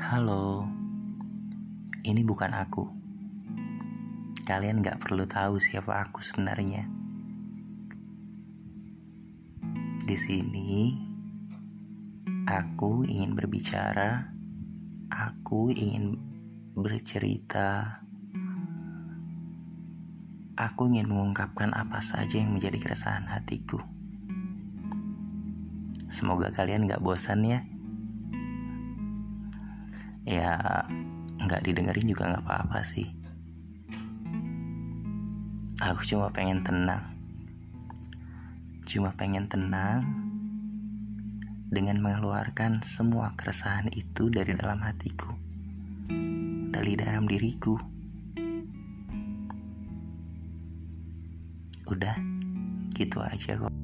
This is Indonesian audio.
Halo, ini bukan aku. Kalian gak perlu tahu siapa aku sebenarnya. Di sini, aku ingin berbicara, aku ingin bercerita, aku ingin mengungkapkan apa saja yang menjadi keresahan hatiku. Semoga kalian gak bosan ya. Ya, nggak didengerin juga nggak apa-apa sih. Aku cuma pengen tenang. Cuma pengen tenang dengan mengeluarkan semua keresahan itu dari dalam hatiku. Dari dalam diriku. Udah, gitu aja kok.